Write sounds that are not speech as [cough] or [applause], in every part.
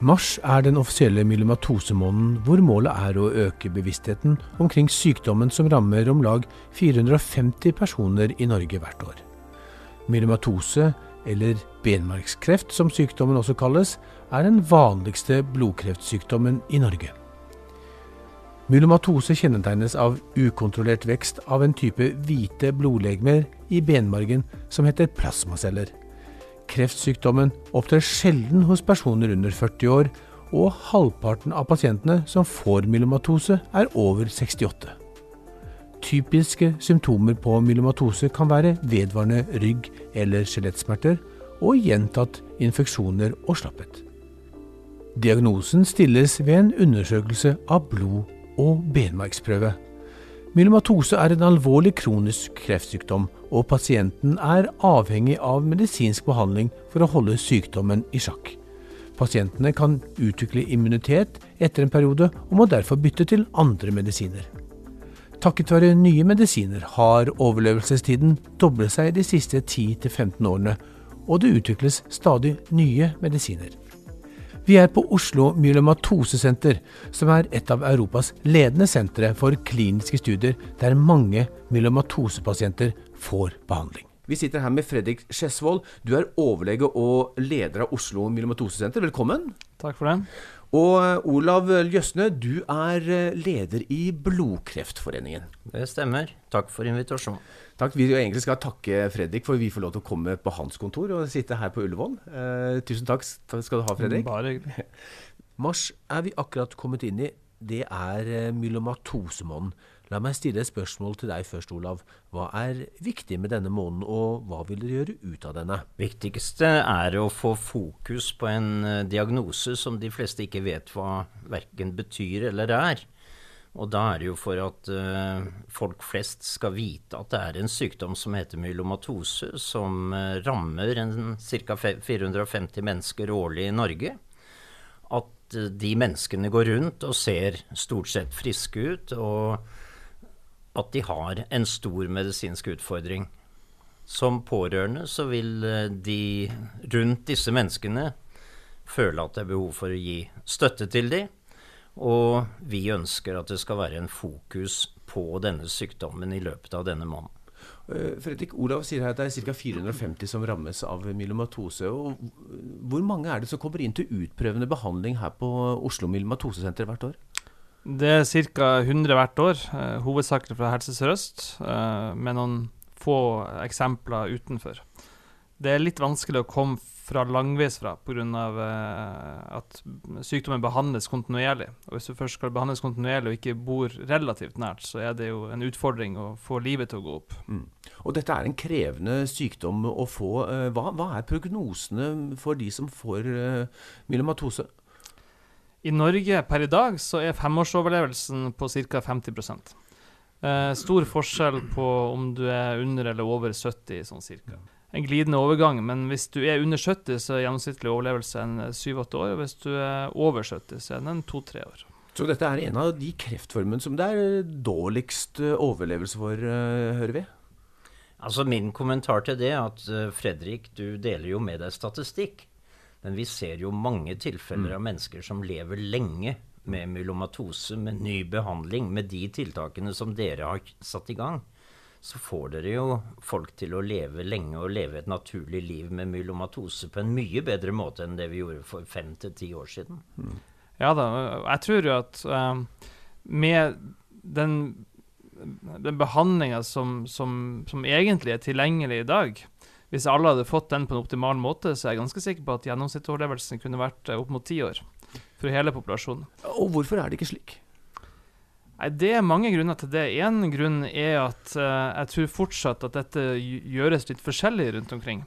Mars er den offisielle myelomatosemåneden hvor målet er å øke bevisstheten omkring sykdommen som rammer om lag 450 personer i Norge hvert år. Myelomatose, eller benmarkskreft som sykdommen også kalles, er den vanligste blodkreftsykdommen i Norge. Myelomatose kjennetegnes av ukontrollert vekst av en type hvite blodlegemer i benmargen som heter plasmaceller. Kreftsykdommen opptrer sjelden hos personer under 40 år, og halvparten av pasientene som får myelomatose, er over 68. Typiske symptomer på myelomatose kan være vedvarende rygg- eller skjelettsmerter og gjentatt infeksjoner og slapphet. Diagnosen stilles ved en undersøkelse av blod og benmargsprøve. Myelomatose er en alvorlig kronisk kreftsykdom, og pasienten er avhengig av medisinsk behandling for å holde sykdommen i sjakk. Pasientene kan utvikle immunitet etter en periode, og må derfor bytte til andre medisiner. Takket være nye medisiner har overlevelsestiden doblet seg de siste 10-15 årene, og det utvikles stadig nye medisiner. Vi er på Oslo Myelomatosesenter, som er et av Europas ledende sentre for kliniske studier der mange myelomatosepasienter får behandling. Vi sitter her med Fredrik Skjesvold. Du er overlege og leder av Oslo Myelomatosesenter. Velkommen. Takk for det. Og eh, Olav Ljøsne, du er eh, leder i Blodkreftforeningen. Det stemmer. Takk for invitasjonen. Takk. Vi egentlig skal takke Fredrik for vi får lov til å komme på hans kontor og sitte her på Ullevål. Eh, tusen takk skal du ha, Fredrik. Bare hyggelig. [laughs] Mars er vi akkurat kommet inn i. Det er eh, myelomatosemåneden. La meg stille et spørsmål til deg først, Olav. Hva er viktig med denne måneden, og hva vil dere gjøre ut av denne? Viktigste er å få fokus på en uh, diagnose som de fleste ikke vet hva verken betyr eller er. Og da er det jo for at uh, folk flest skal vite at det er en sykdom som heter myelomatose, som uh, rammer ca. 450 mennesker årlig i Norge. At de menneskene går rundt og ser stort sett friske ut. og at de har en stor medisinsk utfordring. Som pårørende så vil eh, de rundt disse menneskene føle at det er behov for å gi støtte til dem. Og vi ønsker at det skal være en fokus på denne sykdommen i løpet av denne måneden. Eh, Fredrik Olav sier her at det er ca. 450 som rammes av myelomatose. Og hvor mange er det som kommer inn til utprøvende behandling her på Oslo Myelomatosesenter hvert år? Det er ca. 100 hvert år, eh, hovedsakelig fra Helse Sør-Øst, eh, med noen få eksempler utenfor. Det er litt vanskelig å komme fra langveisfra pga. Eh, at sykdommen behandles kontinuerlig. Og Hvis du først skal behandles kontinuerlig og ikke bor relativt nært, så er det jo en utfordring å få livet til å gå opp. Mm. Og Dette er en krevende sykdom å få. Hva, hva er prognosene for de som får myelomatose? I Norge per i dag så er femårsoverlevelsen på ca. 50 eh, Stor forskjell på om du er under eller over 70, sånn cirka. En glidende overgang, men hvis du er under 70, så er gjennomsnittlig overlevelse en 7-8 år. Og hvis du er over 70, så er den 2-3 år. Så dette er en av de kreftformene som det er dårligst eh, overlevelse for, hører vi? Altså Min kommentar til det er at Fredrik, du deler jo med deg statistikk. Men vi ser jo mange tilfeller mm. av mennesker som lever lenge med myelomatose, med ny behandling, med de tiltakene som dere har satt i gang. Så får dere jo folk til å leve lenge og leve et naturlig liv med myelomatose på en mye bedre måte enn det vi gjorde for fem til ti år siden. Mm. Ja da, jeg tror jo at uh, med den, den behandlinga som, som, som egentlig er tilgjengelig i dag, hvis alle hadde fått den på en optimal måte, så er jeg ganske sikker på at gjennomsnittsoverlevelsen kunne vært eh, opp mot ti år for hele populasjonen. Og hvorfor er det ikke slik? Nei, Det er mange grunner til det. Én grunn er at uh, jeg tror fortsatt at dette gjøres litt forskjellig rundt omkring.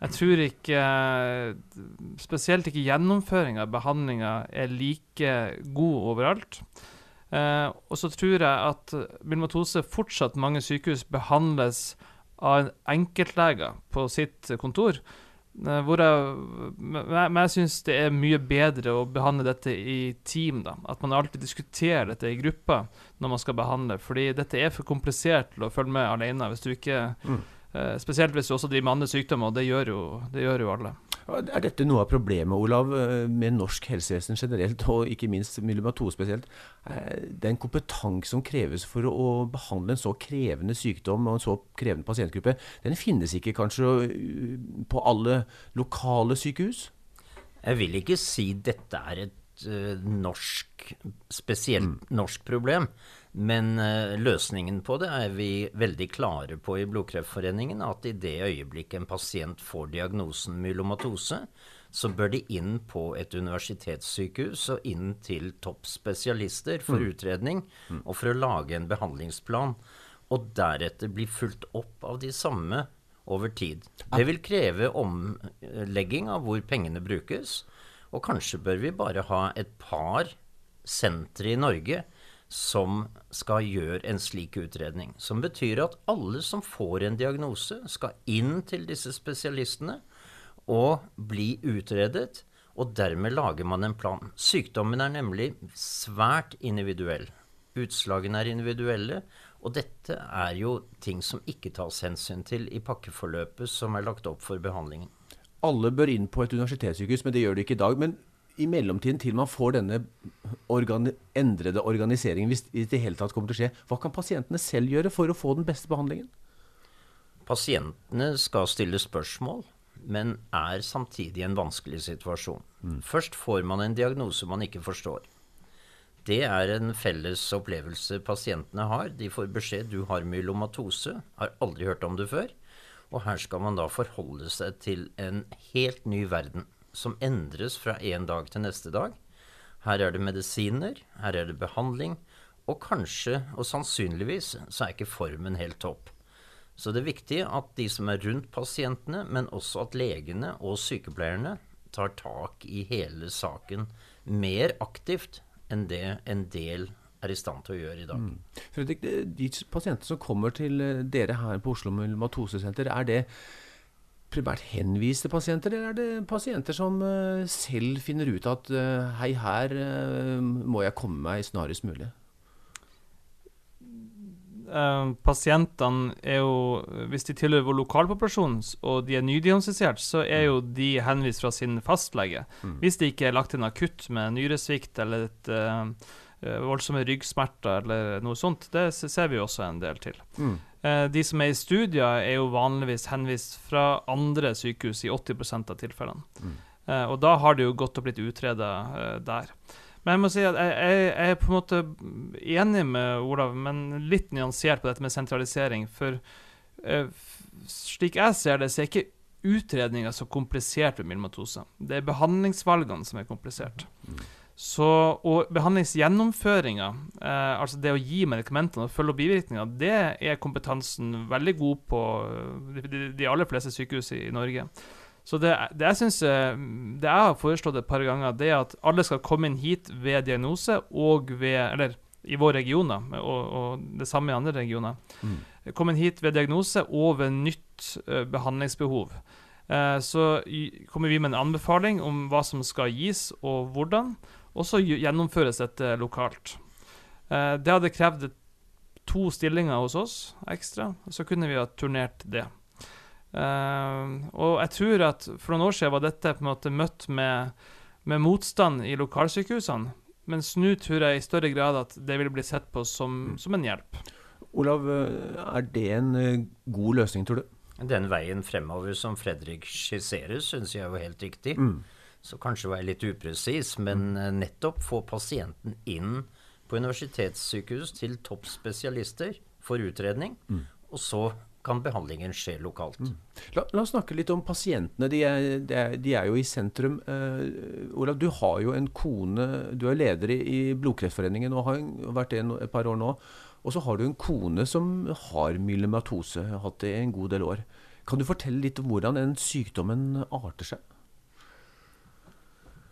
Jeg tror ikke uh, Spesielt ikke gjennomføringa av behandlinga er like god overalt. Uh, og så tror jeg at myelomatose fortsatt mange sykehus behandles av en enkeltleger på sitt kontor. Eh, hvor jeg, men jeg syns det er mye bedre å behandle dette i team. da, At man alltid diskuterer dette i grupper når man skal behandle. Fordi dette er for komplisert til å følge med alene. hvis du ikke, mm. uh, Spesielt hvis du også driver med andre sykdommer, og det gjør jo, det gjør jo alle. Er dette noe av problemet, Olav, eh, med norsk helsevesen generelt, og ikke minst myelomatose spesielt? Eh, den kompetanse som kreves for å behandle en så krevende sykdom og en så krevende pasientgruppe, den finnes ikke kanskje eh, på alle lokale sykehus? Jeg vil ikke si dette er et norsk, spesielt mm. norsk problem. Men uh, løsningen på det er vi veldig klare på i Blodkreftforeningen. At i det øyeblikket en pasient får diagnosen myelomatose, så bør de inn på et universitetssykehus og inn til toppspesialister for mm. utredning mm. og for å lage en behandlingsplan. Og deretter bli fulgt opp av de samme over tid. Det vil kreve omlegging av hvor pengene brukes. Og kanskje bør vi bare ha et par sentre i Norge som skal gjøre en slik utredning. Som betyr at alle som får en diagnose, skal inn til disse spesialistene og bli utredet. Og dermed lager man en plan. Sykdommen er nemlig svært individuell. Utslagene er individuelle. Og dette er jo ting som ikke tas hensyn til i pakkeforløpet som er lagt opp for behandlingen. Alle bør inn på et universitetssykehus, men det gjør de ikke i dag. Men i mellomtiden, til man får denne organi endrede organiseringen, hvis det i det hele tatt kommer til å skje, hva kan pasientene selv gjøre for å få den beste behandlingen? Pasientene skal stille spørsmål, men er samtidig i en vanskelig situasjon. Mm. Først får man en diagnose man ikke forstår. Det er en felles opplevelse pasientene har. De får beskjed du har myelomatose, har aldri hørt om det før. Og her skal man da forholde seg til en helt ny verden som endres fra en dag til neste dag. Her er det medisiner, her er det behandling, og kanskje, og sannsynligvis, så er ikke formen helt topp. Så det er viktig at de som er rundt pasientene, men også at legene og sykepleierne tar tak i hele saken mer aktivt enn det en del er i stand til å gjøre i dag. Mm. Fredrik, de pasientene som kommer til eh, dere her på Oslo Mulmatosesenter, er det primært henviste pasienter, eller er det pasienter som uh, selv finner ut at uh, hei, her uh, må jeg komme meg snarest mulig? pasientene er jo, hvis de tilhører vår lokalpopulasjon og de er nydiagnostisert, så er jo de henvist fra sin fastlege. Mm. Hvis det ikke er lagt inn akutt med nyresvikt eller et voldsomme ryggsmerter eller noe sånt, det ser vi også en del til. Mm. Eh, de som er i studier, er jo vanligvis henvist fra andre sykehus i 80 av tilfellene. Mm. Uh, og da har det jo gått og blitt utreda eh, der. Men jeg må si at jeg, jeg, jeg, er på en måte enig med Olav, men litt nyansert på dette med sentralisering. For slik jeg ser det, så er ikke utredninga så komplisert ved myelomatose. Det er behandlingsvalgene som er komplisert. Mm. Så, og behandlingsgjennomføringa, eh, altså det å gi medikamentene og følge opp bivirkninger, det er kompetansen veldig god på de, de, de aller fleste sykehus i, i Norge. Så det, det jeg synes, eh, det jeg har foreslått et par ganger, det er at alle skal komme inn hit ved diagnose og ved Eller i vår region, da, og, og det samme i andre regioner. Mm. Komme inn hit ved diagnose og ved nytt uh, behandlingsbehov. Så kommer vi med en anbefaling om hva som skal gis, og hvordan. Og så gjennomføres dette lokalt. Eh, det hadde krevd to stillinger hos oss ekstra, så kunne vi ha turnert det. Eh, og jeg tror at for noen år siden var dette på en måte møtt med, med motstand i lokalsykehusene. Mens nå tror jeg i større grad at det vil bli sett på som, som en hjelp. Olav, er det en eh, god løsning, tror du? Den veien fremover som Fredrik skisserer, syns jeg er jo helt riktig. Mm. Så kanskje var jeg litt upresis, men eh, nettopp få pasienten inn på universitetssykehus til toppspesialister for utredning. Mm. Og så kan behandlingen skje lokalt. Mm. La, la, oss snakke litt om pasientene. De er, de er, de er jo i sentrum. Uh, Olav, du har jo en kone Du er leder i, i Blodkreftforeningen og har vært det et par år nå. Og så har du en kone som har myelomatose, hatt det en god del år. Kan du fortelle litt om hvordan den sykdommen arter seg?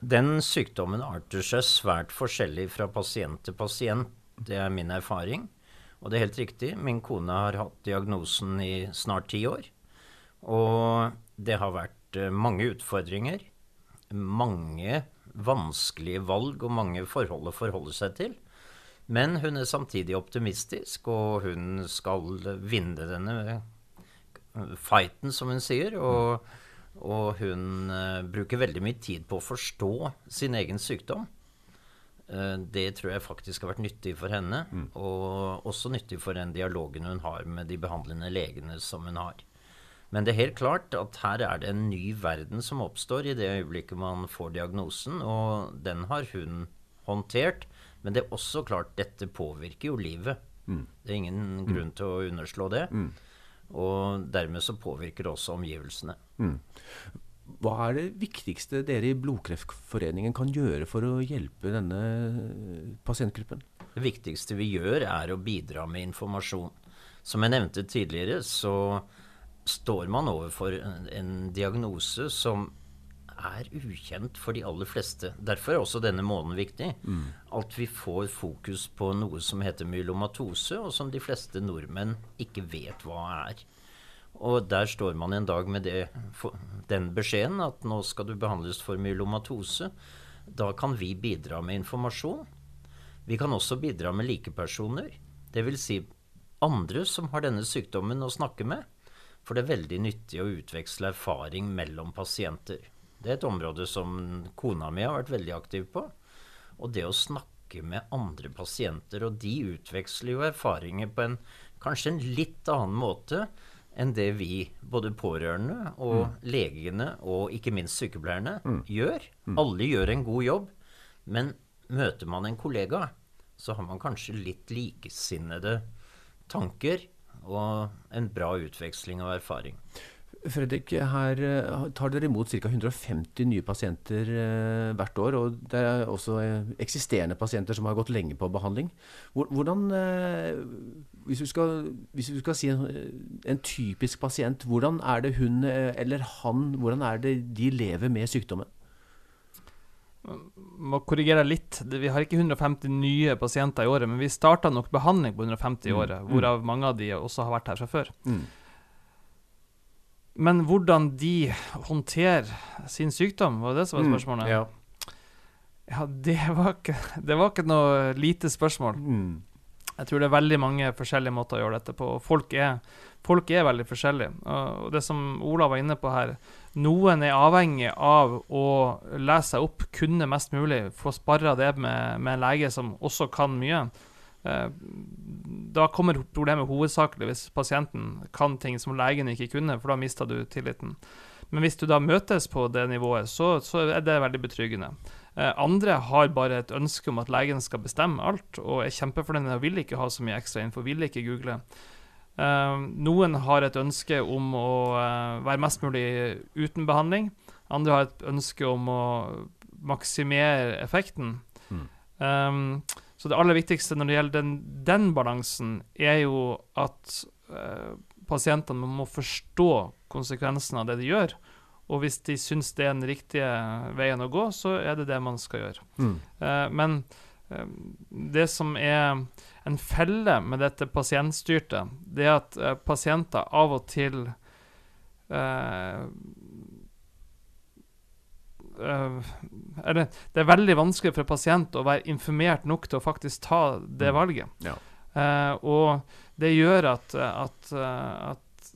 Den sykdommen arter seg svært forskjellig fra pasient til pasient. Det er min erfaring. Og det er helt riktig, min kone har hatt diagnosen i snart ti år. Og det har vært eh, mange utfordringer. Mange vanskelige valg og mange forhold å forholde seg til. Men hun er samtidig optimistisk, og hun skal vinne denne fighten, som hun sier. Og Og hun uh, bruker veldig mye tid på å forstå sin egen sykdom. Uh, det tror jeg faktisk har vært nyttig for henne, mm. og også nyttig for den dialogen hun har med de behandlende legene som hun har. Men det er helt klart at her er det en ny verden som oppstår i det øyeblikket man får diagnosen, og den har hun håndtert. Men det er også klart, dette påvirker jo livet. Mm. Det er ingen mm. grunn til å underslå det. Mm. Og dermed så påvirker det også omgivelsene. Mm. Hva er det viktigste dere i Blodkreftforeningen kan gjøre for å hjelpe denne pasientgruppen? Det viktigste vi gjør, er å bidra med informasjon. Som jeg nevnte tidligere, så står man overfor en, en diagnose som er ukjent for de aller fleste. Derfor er også denne måneden viktig. Mm. At vi får fokus på noe som heter myelomatose, og som de fleste nordmenn ikke vet hva er. Og der står man en dag med det, den beskjeden at nå skal du behandles for myelomatose. Da kan vi bidra med informasjon. Vi kan også bidra med likepersoner. Dvs. Si andre som har denne sykdommen å snakke med. For det er veldig nyttig å utveksle erfaring mellom pasienter. Det er et område som kona mi har vært veldig aktiv på. Og det å snakke med andre pasienter, og de utveksler jo erfaringer på en kanskje en litt annen måte enn det vi, både pårørende og mm. legene og ikke minst sykepleierne, mm. gjør. Mm. Alle gjør en god jobb. Men møter man en kollega, så har man kanskje litt likesinnede tanker og en bra utveksling av erfaring. Fredrik, her eh, tar dere imot ca. 150 nye pasienter eh, hvert år. Og det er også eh, eksisterende pasienter som har gått lenge på behandling. Hvordan, hvis du skal, hvis du skal si en, en, typisk pasient, hvordan er det hun eller han hvordan er det de lever med sykdommen? må korrigere litt. Vi har ikke 150 nye pasienter i året, men vi starta nok behandling på 150 i mm. året, hvorav mange av de også har vært her fra før. Mm. Men hvordan de håndterer sin sykdom, var det det som var mm. spørsmålet? Mm, ja. ja det, var ikke, det, var ikke, noe lite spørsmål. Mm. Jeg tror det er veldig mange forskjellige måter å gjøre dette på. Folk er, folk er veldig forskjellige. Og det som Ola var inne på her, noen er avhengig av å lese seg opp, kunne mest mulig, få sparra det med, med, en lege som også kan mye. Eh, da kommer problemet hovedsakelig hvis pasienten kan ting som legen ikke kunne, for da mister du tilliten. Men hvis du da møtes på det nivået, så, så er det veldig betryggende. Eh, andre har bare et ønske om at legen skal bestemme alt, og er kjempefornøyde og vil ikke ha så mye ekstra info, vil ikke google. Uh, noen har et ønske om å være mest mulig uten behandling. Andre har et ønske om å maksimere effekten. Mm. Um, så det aller viktigste når det gjelder den, den balansen, er jo at eh, pasientene må forstå konsekvensene av det de gjør. Og hvis de syns det er den riktige veien å gå, så er det det man skal gjøre. Mm. men det som er en felle med dette pasientstyrte, det er at uh, pasienter av og til uh, uh, det, det er veldig vanskelig for en pasient å være informert nok til å faktisk ta det mm. valget. Ja. og det gjør at, at, at,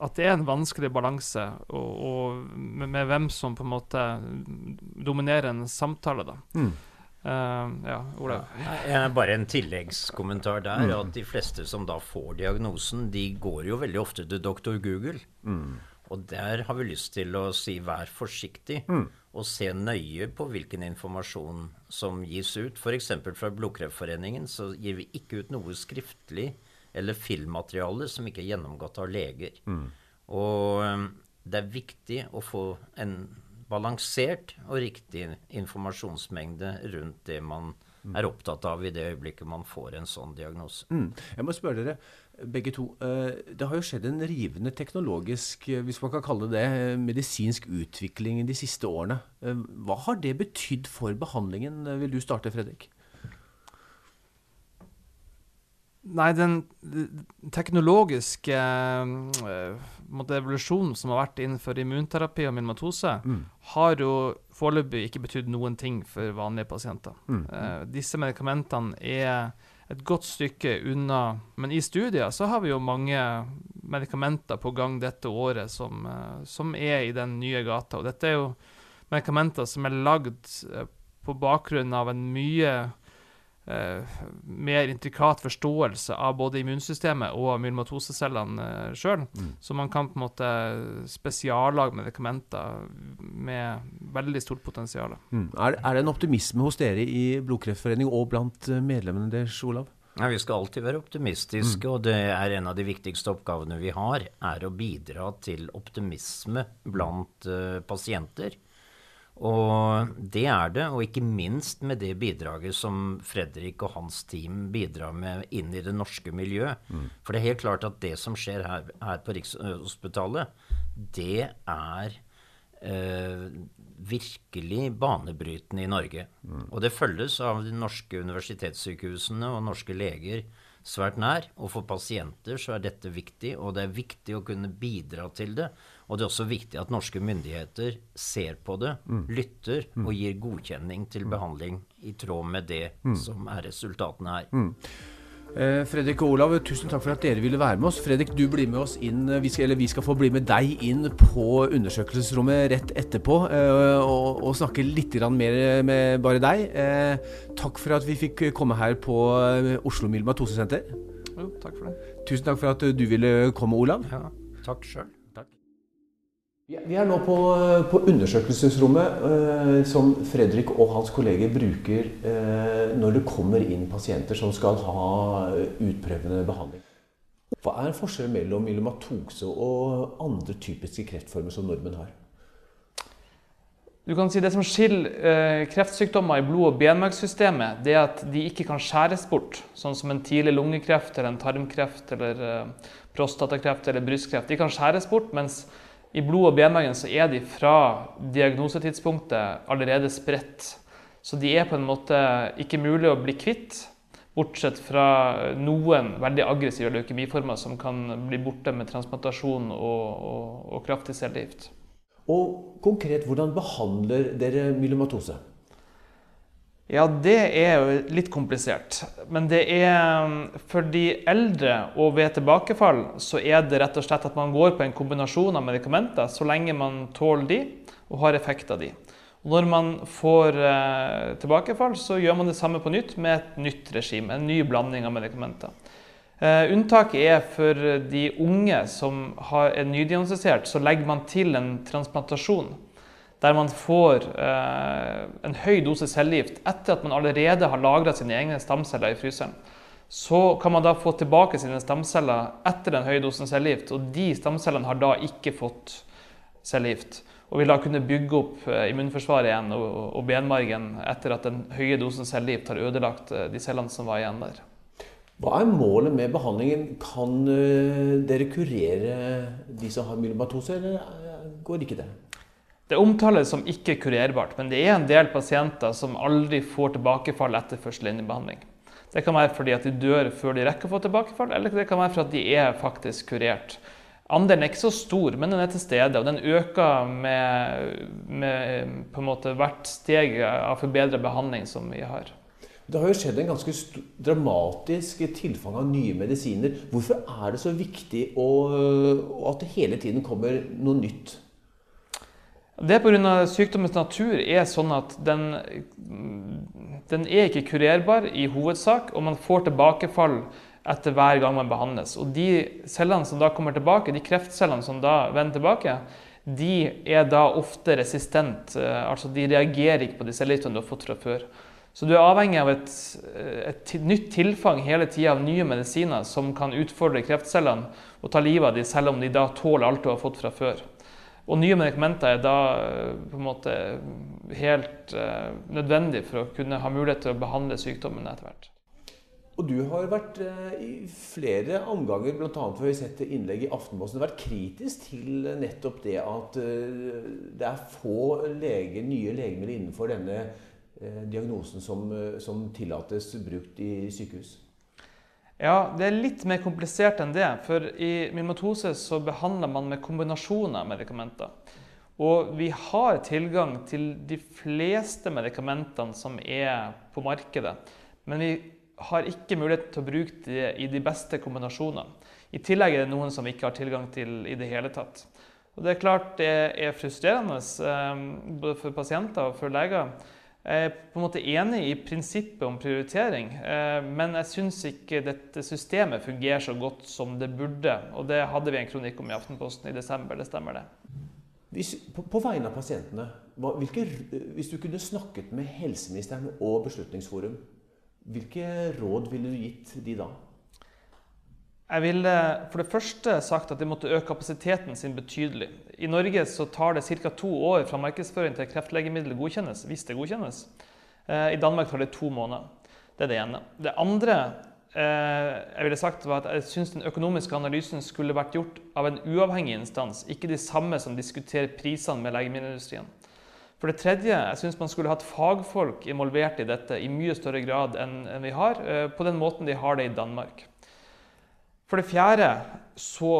at, det er en vanskelig balanse og, og med, med, hvem som på en måte dominerer en samtale. da. Mm. Uh, ja, Olav? Ja, bare en tilleggskommentar der. Mm. At de fleste som da får diagnosen, de går jo veldig ofte til doktor Google. Mm. Og der har vi lyst til å si vær forsiktig, mm. og se nøye på hvilken informasjon som gis ut. F.eks. fra Blodkreftforeningen så gir vi ikke ut noe skriftlig eller filmmateriale som ikke er gjennomgått av leger. Mm. Og um, det er viktig å få en balansert og riktig informasjonsmengde rundt det man er opptatt av i det øyeblikket man får en sånn diagnose. Mm. Jeg må spørre dere, begge to. Eh, det har jo skjedd en rivende teknologisk, eh, hvis man kan kalle det medisinsk utvikling de siste årene. Eh, hva har det betydd for behandlingen? Vil du starte, Fredrik? Nei, den teknologiske uh, evolusjonen som har vært innenfor immunterapi og minimatose, mm. har jo foreløpig ikke betydd noen ting for vanlige pasienter. Mm. Uh, disse medikamentene er et godt stykke unna. Men i studier så har vi jo mange medikamenter på gang dette året som, uh, som er i den nye gata. Og dette er jo medikamenter som er lagd uh, på bakgrunn av en mye eh, mer intrikat forståelse av både immunsystemet og myelomatosecellene eh, sjøl. Mm. Så man kan på en måte spesiallage medikamenter med veldig stort potensial. Mm. Er, er, det en optimisme hos dere i Blodkreftforeningen og blant eh, medlemmene deres, Olav? Ja, Vi skal alltid være optimistiske, mm. og det er en av de viktigste oppgavene vi har. Er å bidra til optimisme blant uh, pasienter. Og det er det, og ikke minst med det bidraget som Fredrik og hans team bidrar med inn i det norske miljøet. Mm. For det er helt klart at det som skjer her, her på Rikshospitalet, det er eh, virkelig banebrytende i Norge. Mm. Og det følges av de norske universitetssykehusene og norske leger svært nær. Og for pasienter så er dette viktig, og det er viktig å kunne bidra til det. Og det er også viktig at norske myndigheter ser på det, mm. lytter mm. og gir godkjenning til mm. behandling i tråd med det mm. som er resultatene her. Mm. Eh, Fredrik og Olav, tusen takk for at dere ville være med oss. Fredrik, du blir med oss inn, eh, vi skal, eller vi skal få bli med deg inn på undersøkelsesrommet rett etterpå eh, og, og, snakke litt mer med bare deg. Eh, takk for at vi fikk komme her på Oslo Myelomatosesenter. Jo, takk for det. Tusen takk for at du ville komme, Olav. Ja, takk sjøl. Vi er nå på, på undersøkelsesrommet eh, som Fredrik og hans kolleger bruker eh, når det kommer inn pasienter som skal ha utprøvende behandling. Hva er forskjellen mellom myelomatose og andre typiske kreftformer som nordmenn har? Du kan si Det som skiller eh, kreftsykdommer i blod- og benmargssystemet, er at de ikke kan skjæres bort, sånn som en tidlig lungekreft eller en tarmkreft eller eh, prostatakreft eller brystkreft. De kan skjæres bort, mens i blod- og benmargen er de fra diagnosetidspunktet allerede spredt. Så de er på en måte ikke mulig å bli kvitt, bortsett fra noen veldig aggressive leukemiformer som kan bli borte med transplantasjon og, og, og kraftig cellegift. Og konkret, hvordan behandler dere myelomatose? Ja, det er jo litt komplisert. Men det er for de eldre og ved tilbakefall så er det rett og slett at man går på en kombinasjon av medikamenter så lenge man tåler de og har effekt av de. Og når man får eh, tilbakefall, så gjør man det samme på nytt med et nytt regime, en ny blanding av medikamenter. Eh, unntaket er for de unge som er nydiagnostisert, så legger man til en transplantasjon der man får eh, en høy dose cellegift etter at man allerede har lagra sine egne stamceller i fryseren. Så kan man da få tilbake sine stamceller etter den høye dosen cellegift, og de stamcellene har da ikke fått cellegift. Og vil da kunne bygge opp eh, immunforsvaret igjen og, og benmargen etter at den høye dosen cellegift har ødelagt eh, de cellene som var igjen der. Hva er målet med behandlingen? Kan uh, dere kurere de som har myelomatose, eller går ikke det? Det omtales som ikke kurerbart, men det er en del pasienter som aldri får tilbakefall etter førstelinjebehandling. Det kan være fordi at de dør før de rekker å få tilbakefall, eller det kan være fordi de er faktisk kurert. Andelen er ikke så stor, men den er til stede, og den øker med, med hvert steg av forbedret behandling som vi har. Det har jo skjedd en ganske dramatisk tilfang av nye medisiner. Hvorfor er det så viktig å, at det hele tiden kommer noe nytt? Det pga. sykdommens natur er sånn at den, den er ikke kurerbar i hovedsak, og man får tilbakefall etter hver gang man behandles. Og de cellene som da kommer tilbake, de kreftcellene som da vender tilbake, de er da ofte resistent. Eh, altså de reagerer ikke på de cellegiftene du har fått fra før. Så du er avhengig av et, et nytt tilfang hele tida av nye medisiner som kan utfordre kreftcellene og ta livet av dem, selv om de da tåler alt du har fått fra før. Og nye medikamenter er da eh, på en måte helt uh, nødvendig for å kunne ha mulighet til å behandle sykdommen etter hvert. Og du har vært uh, i flere omganger, bl.a. for vi sett innlegg i Aftenposten, vært kritisk til nettopp det at uh, det er få lege, nye legemidler innenfor denne diagnosen som, som tillates brukt i sykehus. Ja, det er litt mer komplisert enn det. For i myelomatose så behandler man med kombinasjoner av medikamenter. Og vi har tilgang til de fleste medikamentene som er på markedet. Men vi har ikke mulighet til å bruke det i de beste kombinasjonene. I tillegg er det noen som vi ikke har tilgang til i det hele tatt. Og Det er klart det er frustrerende eh, både for pasienter og for leger. Jeg er på en måte enig i prinsippet om prioritering, eh, men jeg syns ikke dette systemet fungerer så godt som det burde. Og det hadde vi en kronikk om i Aftenposten i desember, det stemmer det. Hvis, på, på, vegne av pasientene, hva, hvilke, hvis du kunne snakket med helseministeren og Beslutningsforum, hvilke råd ville du gitt de da? Jeg ville for det første sagt at de måtte øke kapasiteten sin betydelig. I Norge så tar det ca. to år fra markedsføring til kreftlegemiddel godkjennes, hvis det godkjennes. Eh, I Danmark tar det to måneder. Det er det ene. Det andre eh, jeg ville sagt var at jeg syns den økonomiske analysen skulle vært gjort av en uavhengig instans, ikke de samme som diskuterer prisene med legemiddelindustrien. For det tredje, jeg syns man skulle hatt fagfolk involvert i dette i mye større grad enn vi har, eh, på den måten de har det i Danmark. For det fjerde så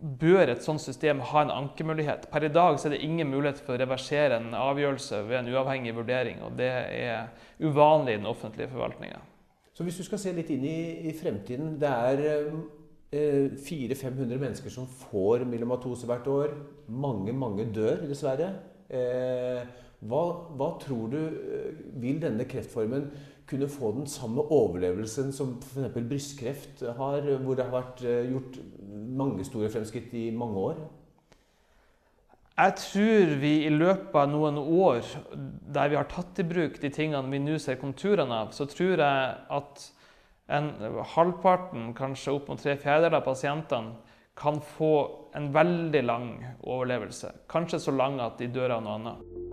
bør et sånt system ha en ankemulighet. Per i dag er det ingen mulighet for å reversere en avgjørelse ved en uavhengig vurdering. og Det er uvanlig i den offentlige forvaltninga. Så hvis du skal se litt inn i, i fremtiden Det er eh, 400-500 mennesker som får myelomatose hvert år. Mange, mange dør, dessverre. Eh, hva, hva, tror du eh, vil denne kreftformen kunne få den samme overlevelsen som f.eks. brystkreft har, hvor det har vært eh, gjort mange store fremskritt i mange år? Jeg tror vi i løpet av noen år der vi har tatt i bruk de tingene vi nå ser konturene av, så tror jeg at en, halvparten, kanskje opp mot tre fjerdedeler av pasientene kan få en veldig lang overlevelse. Kanskje så lang at de dør av noe annet.